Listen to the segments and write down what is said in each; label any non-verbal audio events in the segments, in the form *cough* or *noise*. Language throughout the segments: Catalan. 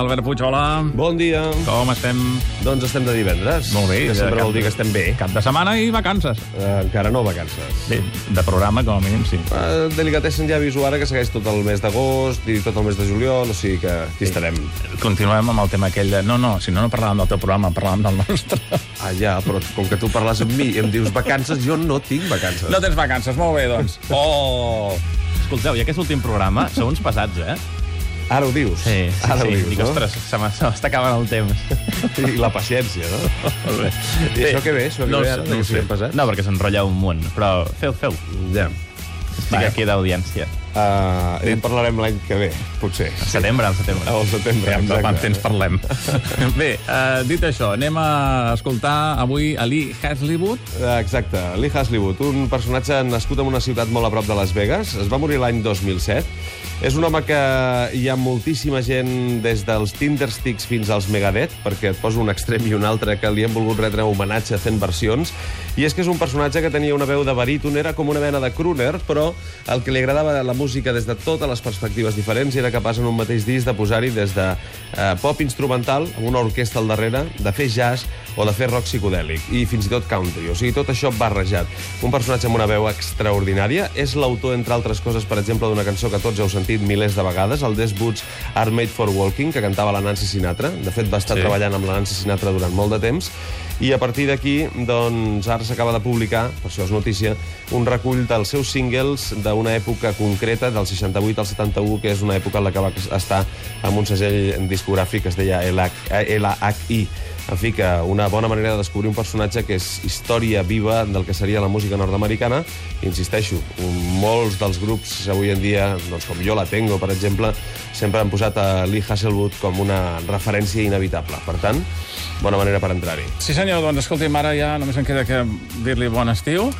Albert Puig, hola. Bon dia. Com estem? Doncs estem de divendres. Molt bé. Que sempre Cap- vol dir que estem bé. Cap de setmana i vacances. Eh, encara no vacances. Bé, de programa, com a mínim, sí. Uh, Delicatessen ja aviso ara que segueix tot el mes d'agost i tot el mes de juliol, o sigui que aquí estarem. Continuem amb el tema aquell de... No, no, si no, no parlàvem del teu programa, parlàvem del nostre. Ah, ja, però com que tu parles amb mi i em dius vacances, jo no tinc vacances. No tens vacances, molt bé, doncs. Oh! Escolteu, i aquest últim programa sou uns pesats, eh? Ara ho dius. sí, Ara sí. ho dius, Dic, no? ostres, se m'està acabant el temps. *laughs* I la paciència, no? Molt bé. I això què ve? Això què no, ve ara, no, que ho sé. pesats? no, perquè s'enrotlla un munt, però feu, feu. Ja. Estic aquí d'audiència. Uh, en parlarem l'any que ve, potser. Al setembre, al setembre. Al setembre, exacte. temps parlem. *laughs* Bé, uh, dit això, anem a escoltar avui a Lee Hasliwood. Eh, Exacte, Lee Hasliwood, un personatge nascut en una ciutat molt a prop de Las Vegas. Es va morir l'any 2007. És un home que hi ha moltíssima gent, des dels Tindersticks fins als Megadeth, perquè et poso un extrem i un altre, que li han volgut retre homenatge fent versions. I és que és un personatge que tenia una veu de baríton, era com una mena de crooner, però el que li agradava la música des de totes les perspectives diferents i era capaç en un mateix disc de posar-hi des de eh, pop instrumental, amb una orquestra al darrere, de fer jazz o de fer rock psicodèlic, i fins i tot country. O sigui, tot això barrejat. Un personatge amb una veu extraordinària. És l'autor, entre altres coses, per exemple, d'una cançó que tots heu sentit milers de vegades, el Des Boots Are Made for Walking, que cantava la Nancy Sinatra. De fet, va estar Sí. treballant amb la Nancy Sinatra durant molt de temps. I a partir d'aquí, doncs, ara s'acaba de publicar, per això és notícia, un recull dels seus singles d'una època concreta, del 68 al 71, que és una època en la que va estar amb un segell discogràfic que es deia LHI. En fi, que una bona manera de descobrir un personatge que és història viva del que seria la música nord-americana. Insisteixo, molts dels grups avui en dia, doncs com Jo la tengo, per exemple, sempre han posat a Lee Hasselwood com una referència inevitable. Per tant, bona manera per entrar-hi. Sí, senyor, doncs escolti'm, ara ja només em queda que dir-li bon estiu.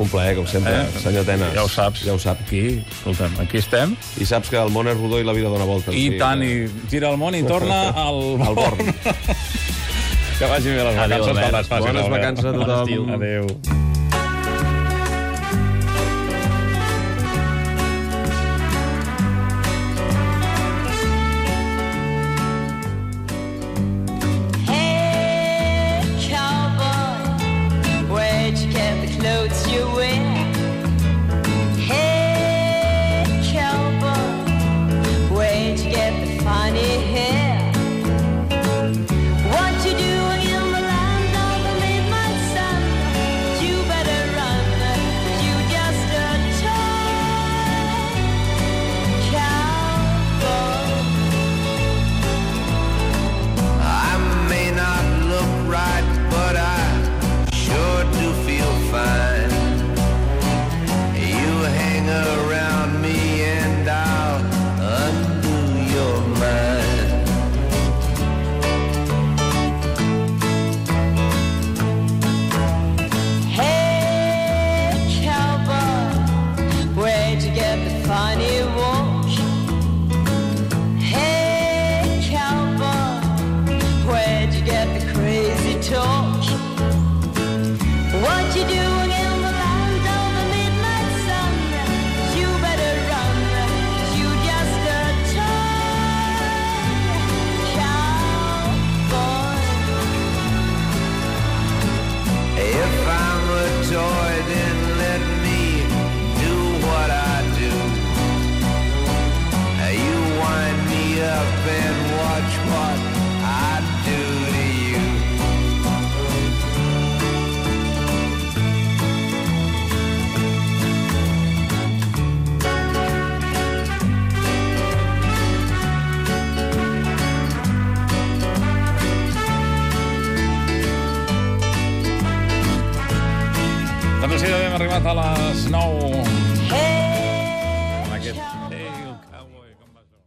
Un plaer, com sempre, eh? senyor Tenes. Ja ho saps. Ja ho sap. Aquí, escolta'm, aquí estem. I saps que el món és rodó i la vida dona voltes. I sigui tant, que- i gira el món i torna *laughs* al Al Born. Que vagi bé les Adéu, vacances, Albert. les faci. Bones Albert. vacances a Bon tothom. estiu. Adéu. Així hem arribat a les 9 Hey, en aquest